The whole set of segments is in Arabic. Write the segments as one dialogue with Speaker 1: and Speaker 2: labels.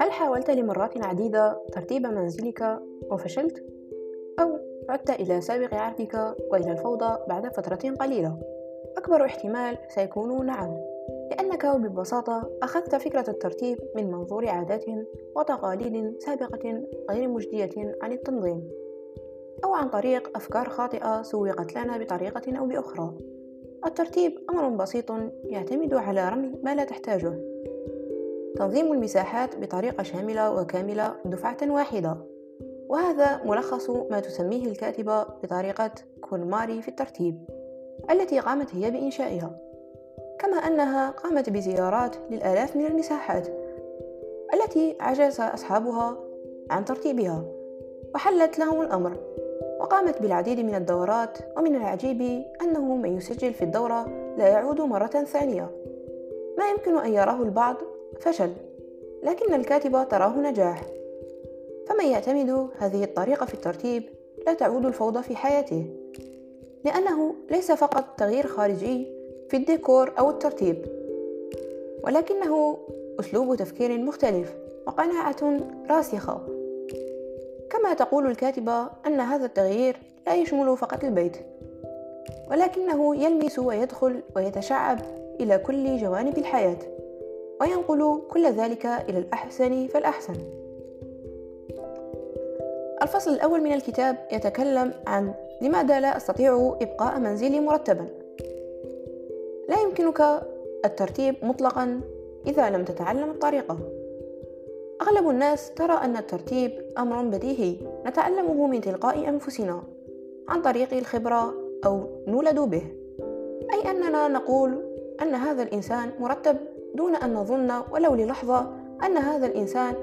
Speaker 1: هل حاولت لمرات عديدة ترتيب منزلك وفشلت؟ أو عدت إلى سابق عهدك وإلى الفوضى بعد فترة قليلة؟ أكبر احتمال سيكون نعم لأنك ببساطة أخذت فكرة الترتيب من منظور عادات وتقاليد سابقة غير مجدية عن التنظيم أو عن طريق أفكار خاطئة سوقت لنا بطريقة أو بأخرى الترتيب أمر بسيط يعتمد على رمي ما لا تحتاجه. تنظيم المساحات بطريقة شاملة وكاملة دفعة واحدة. وهذا ملخص ما تسميه الكاتبة بطريقة كولماري في الترتيب التي قامت هي بإنشائها. كما أنها قامت بزيارات للآلاف من المساحات التي عجز أصحابها عن ترتيبها وحلت لهم الأمر. وقامت بالعديد من الدورات ومن العجيب أنه من يسجل في الدورة لا يعود مرة ثانية. ما يمكن أن يراه البعض؟ فشل. لكن الكاتبة تراه نجاح. فمن يعتمد هذه الطريقة في الترتيب لا تعود الفوضى في حياته. لأنه ليس فقط تغيير خارجي في الديكور أو الترتيب ولكنه أسلوب تفكير مختلف وقناعة راسخة. كما تقول الكاتبة أن هذا التغيير لا يشمل فقط البيت ولكنه يلمس ويدخل ويتشعب إلى كل جوانب الحياة وينقل كل ذلك إلى الأحسن فالأحسن. الفصل الأول من الكتاب يتكلم عن لماذا لا أستطيع إبقاء منزلي مرتبا. لا يمكنك الترتيب مطلقا إذا لم تتعلم الطريقة. أغلب الناس ترى أن الترتيب أمر بديهي. نتعلمه من تلقاء أنفسنا عن طريق الخبرة أو نولد به. أي أننا نقول أن هذا الإنسان مرتب دون أن نظن ولو للحظة أن هذا الإنسان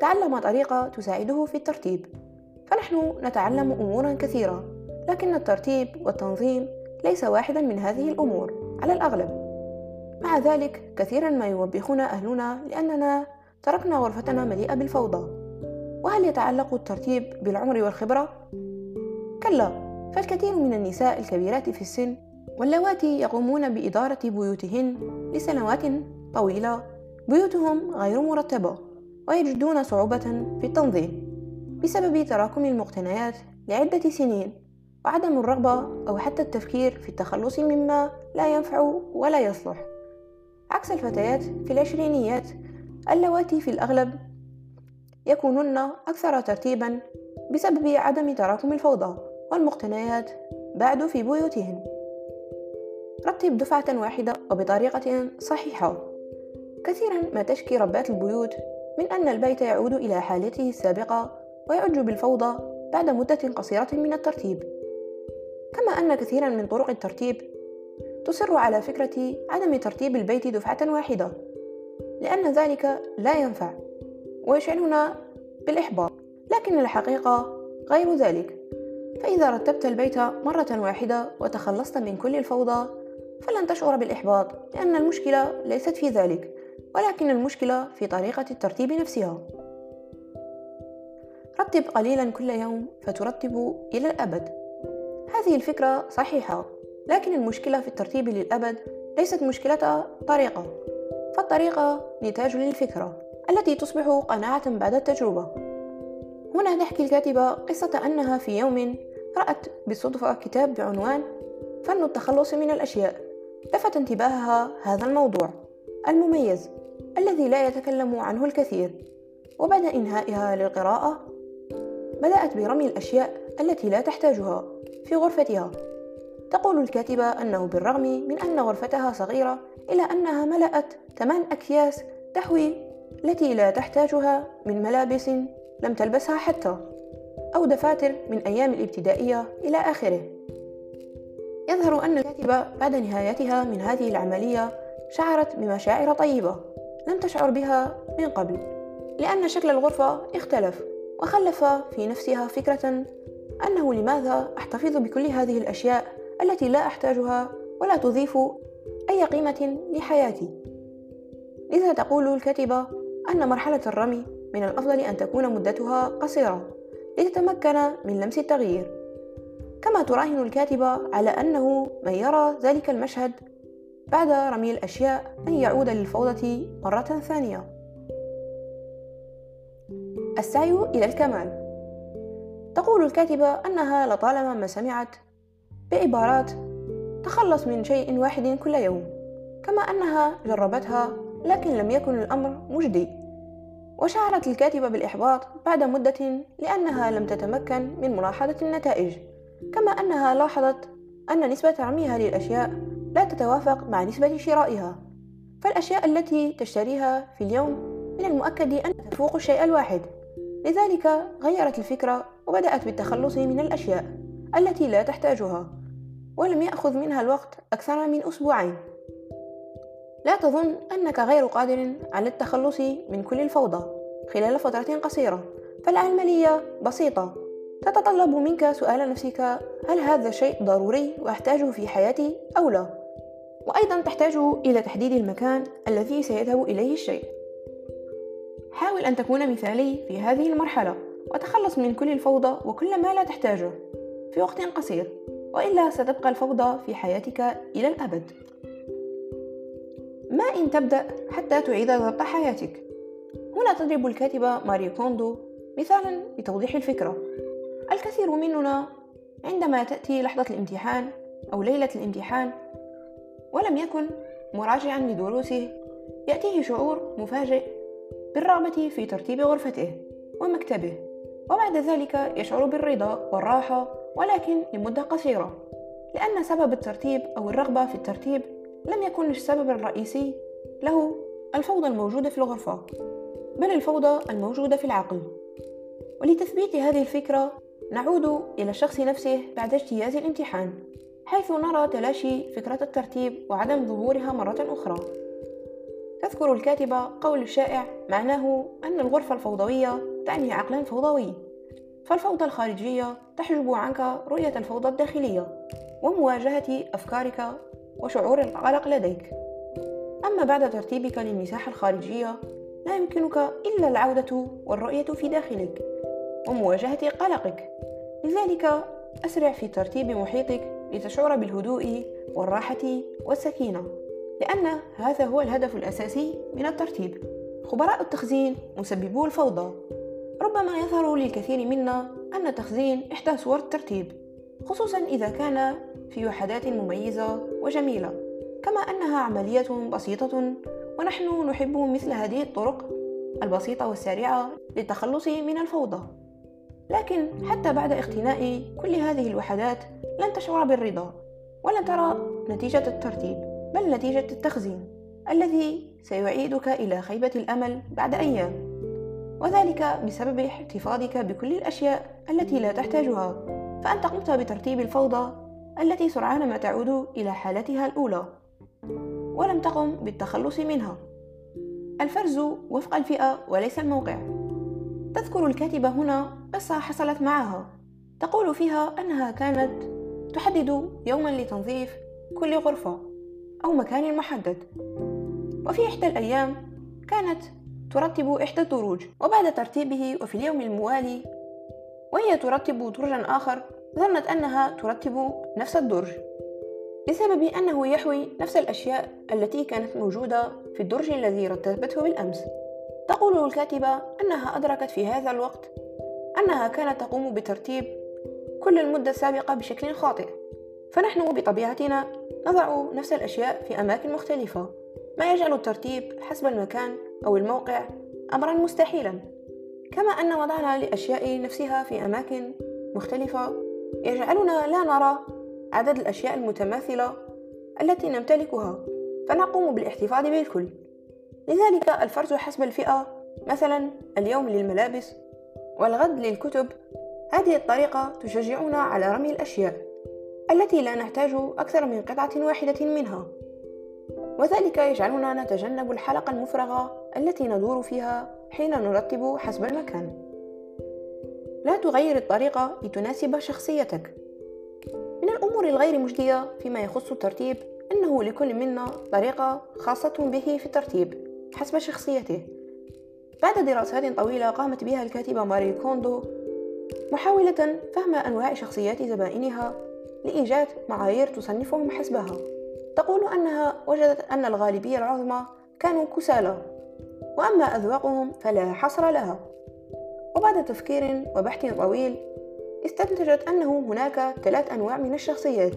Speaker 1: تعلم طريقة تساعده في الترتيب. فنحن نتعلم أمورا كثيرة لكن الترتيب والتنظيم ليس واحدا من هذه الأمور على الأغلب. مع ذلك كثيرا ما يوبخنا أهلنا لأننا تركنا غرفتنا مليئة بالفوضى. وهل يتعلق الترتيب بالعمر والخبرة؟ كلا فالكثير من النساء الكبيرات في السن واللواتي يقومون بإدارة بيوتهن لسنوات طويلة. بيوتهم غير مرتبة ويجدون صعوبة في التنظيم. بسبب تراكم المقتنيات لعدة سنين وعدم الرغبة أو حتى التفكير في التخلص مما لا ينفع ولا يصلح. عكس الفتيات في العشرينيات اللواتي في الأغلب يكونن أكثر ترتيبا بسبب عدم تراكم الفوضى والمقتنيات بعد في بيوتهن. رتب دفعة واحدة وبطريقة صحيحة. كثيرا ما تشكي ربات البيوت من أن البيت يعود إلى حالته السابقة ويعج بالفوضى بعد مدة قصيرة من الترتيب. كما أن كثيرا من طرق الترتيب تصر على فكرة عدم ترتيب البيت دفعة واحدة. لأن ذلك لا ينفع. ويشعرنا بالإحباط. لكن الحقيقة غير ذلك. فإذا رتبت البيت مرة واحدة وتخلصت من كل الفوضى فلن تشعر بالإحباط لأن المشكلة ليست في ذلك ولكن المشكلة في طريقة الترتيب نفسها. رتب قليلا كل يوم فترتب إلى الأبد. هذه الفكرة صحيحة لكن المشكلة في الترتيب للأبد ليست مشكلة طريقة. فالطريقة نتاج للفكرة التي تصبح قناعة بعد التجربة. هنا تحكي الكاتبة قصة أنها في يوم رأت بالصدفة كتاب بعنوان فن التخلص من الأشياء لفت انتباهها هذا الموضوع المميز الذي لا يتكلم عنه الكثير. وبعد إنهائها للقراءة بدأت برمي الأشياء التي لا تحتاجها في غرفتها. تقول الكاتبة أنه بالرغم من أن غرفتها صغيرة إلا أنها ملأت ثمان أكياس تحوي التي لا تحتاجها من ملابس لم تلبسها حتى أو دفاتر من أيام الابتدائية إلى آخره. يظهر أن الكاتبة بعد نهايتها من هذه العملية شعرت بمشاعر طيبة لم تشعر بها من قبل لأن شكل الغرفة اختلف وخلف في نفسها فكرة أنه لماذا أحتفظ بكل هذه الأشياء التي لا أحتاجها ولا تضيف أي قيمة لحياتي. لذا تقول الكاتبة أن مرحلة الرمي من الأفضل أن تكون مدتها قصيرة لتتمكن من لمس التغيير. كما تراهن الكاتبة على أنه من يرى ذلك المشهد بعد رمي الأشياء أن يعود للفوضى مرة ثانية. السعي إلى الكمال. تقول الكاتبة أنها لطالما ما سمعت بعبارات تخلص من شيء واحد كل يوم كما أنها جربتها لكن لم يكن الأمر مجدي. وشعرت الكاتبة بالإحباط بعد مدة لأنها لم تتمكن من ملاحظة النتائج كما أنها لاحظت أن نسبة رميها للأشياء لا تتوافق مع نسبة شرائها. فالأشياء التي تشتريها في اليوم من المؤكد أن تفوق الشيء الواحد. لذلك غيرت الفكرة وبدأت بالتخلص من الأشياء التي لا تحتاجها. ولم يأخذ منها الوقت أكثر من أسبوعين. لا تظن أنك غير قادر على التخلص من كل الفوضى خلال فترة قصيرة فالعملية بسيطة. تتطلب منك سؤال نفسك هل هذا الشيء ضروري وأحتاجه في حياتي أو لا؟ وأيضا تحتاج إلى تحديد المكان الذي سيذهب إليه الشيء. حاول أن تكون مثالي في هذه المرحلة وتخلص من كل الفوضى وكل ما لا تحتاجه في وقت قصير. وإلا ستبقى الفوضى في حياتك إلى الأبد. ما إن تبدأ حتى تعيد ضبط حياتك. هنا تضرب الكاتبة ماري كوندو مثالا لتوضيح الفكرة. الكثير مننا عندما تأتي لحظة الامتحان أو ليلة الامتحان ولم يكن مراجعا لدروسه يأتيه شعور مفاجئ بالرغبة في ترتيب غرفته ومكتبه وبعد ذلك يشعر بالرضا والراحة ولكن لمدة قصيرة لأن سبب الترتيب أو الرغبة في الترتيب لم يكن السبب الرئيسي له الفوضى الموجودة في الغرفة بل الفوضى الموجودة في العقل. ولتثبيت هذه الفكرة نعود إلى الشخص نفسه بعد اجتياز الامتحان حيث نرى تلاشي فكرة الترتيب وعدم ظهورها مرة أخرى. تذكر الكاتبة قول الشائع معناه أن الغرفة الفوضوية تعني عقلا فوضوي فالفوضى الخارجية تحجب عنك رؤية الفوضى الداخلية ومواجهة أفكارك وشعور القلق لديك. أما بعد ترتيبك للمساحة الخارجية لا يمكنك إلا العودة والرؤية في داخلك ومواجهة قلقك. لذلك أسرع في ترتيب محيطك لتشعر بالهدوء والراحة والسكينة لأن هذا هو الهدف الأساسي من الترتيب. خبراء التخزين مسببو الفوضى. ربما يظهر للكثير منا أن تخزين إحدى صور الترتيب خصوصا إذا كان في وحدات مميزة وجميلة كما أنها عملية بسيطة ونحن نحب مثل هذه الطرق البسيطة والسريعة للتخلص من الفوضى. لكن حتى بعد اقتناء كل هذه الوحدات لن تشعر بالرضا ولن ترى نتيجة الترتيب بل نتيجة التخزين الذي سيعيدك إلى خيبة الأمل بعد أيام. وذلك بسبب احتفاظك بكل الأشياء التي لا تحتاجها. فأنت قمت بترتيب الفوضى التي سرعان ما تعود إلى حالتها الأولى ولم تقم بالتخلص منها. الفرز وفق الفئة وليس الموقع. تذكر الكاتبة هنا قصة حصلت معها. تقول فيها أنها كانت تحدد يوما لتنظيف كل غرفة أو مكان محدد. وفي إحدى الأيام كانت ترتب إحدى الدروج وبعد ترتيبه وفي اليوم الموالي وهي ترتب درجا آخر ظنت أنها ترتب نفس الدرج بسبب أنه يحوي نفس الأشياء التي كانت موجودة في الدرج الذي رتبته بالأمس. تقول الكاتبة أنها أدركت في هذا الوقت أنها كانت تقوم بترتيب كل المدة السابقة بشكل خاطئ فنحن بطبيعتنا نضع نفس الأشياء في أماكن مختلفة ما يجعل الترتيب حسب المكان أو الموقع أمرا مستحيلا كما أن وضعنا لأشياء نفسها في أماكن مختلفة يجعلنا لا نرى عدد الأشياء المتماثلة التي نمتلكها فنقوم بالاحتفاظ بالكل. لذلك الفرز حسب الفئة مثلا اليوم للملابس والغد للكتب هذه الطريقة تشجعنا على رمي الأشياء التي لا نحتاج أكثر من قطعة واحدة منها. وذلك يجعلنا نتجنب الحلقة المفرغة التي ندور فيها حين نرتب حسب المكان. لا تغير الطريقة لتناسب شخصيتك. من الأمور الغير مجدية فيما يخص الترتيب أنه لكل منا طريقة خاصة به في الترتيب حسب شخصيته. بعد دراسات طويلة قامت بها الكاتبة ماري كوندو محاولة فهم أنواع شخصيات زبائنها لإيجاد معايير تصنفهم حسبها. تقول أنها وجدت أن الغالبية العظمى كانوا كسالى. وأما أذواقهم فلا حصر لها. وبعد تفكير وبحث طويل استنتجت أنه هناك ثلاث أنواع من الشخصيات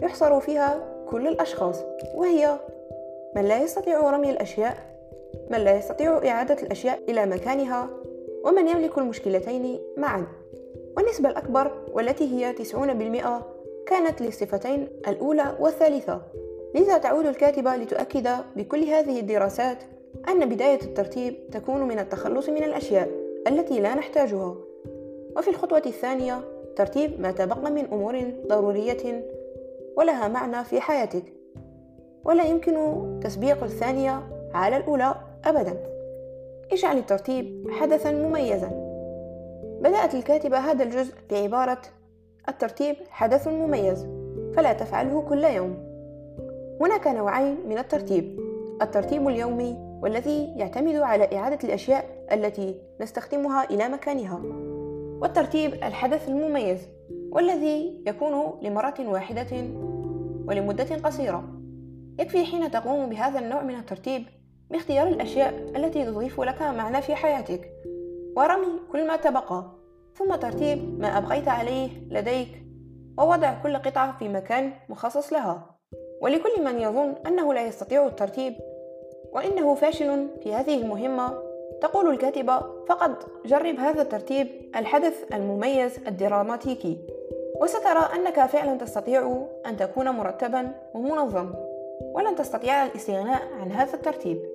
Speaker 1: يحصر فيها كل الأشخاص وهي من لا يستطيع رمي الأشياء من لا يستطيع إعادة الأشياء إلى مكانها ومن يملك المشكلتين معا. والنسبة الأكبر والتي هي 90% كانت للصفتين الأولى والثالثة. لذا تعود الكاتبة لتؤكد بكل هذه الدراسات أن بداية الترتيب تكون من التخلص من الأشياء التي لا نحتاجها. وفي الخطوة الثانية ترتيب ما تبقى من أمور ضرورية ولها معنى في حياتك. ولا يمكن تسبيق الثانية على الأولى أبدا. اجعل الترتيب حدثا مميزا. بدأت الكاتبة هذا الجزء بعبارة الترتيب حدث مميز فلا تفعله كل يوم. هناك نوعين من الترتيب الترتيب اليومي والذي يعتمد على إعادة الأشياء التي نستخدمها إلى مكانها. والترتيب الحدث المميز والذي يكون لمرة واحدة ولمدة قصيرة. يكفي حين تقوم بهذا النوع من الترتيب باختيار الأشياء التي تضيف لك معنى في حياتك. ورمي كل ما تبقى ثم ترتيب ما أبقيت عليه لديك ووضع كل قطعة في مكان مخصص لها. ولكل من يظن أنه لا يستطيع الترتيب وإنه فاشل في هذه المهمة. تقول الكاتبة فقط جرب هذا الترتيب الحدث المميز الدراماتيكي. وسترى أنك فعلا تستطيع أن تكون مرتبا ومنظم. ولن تستطيع الاستغناء عن هذا الترتيب.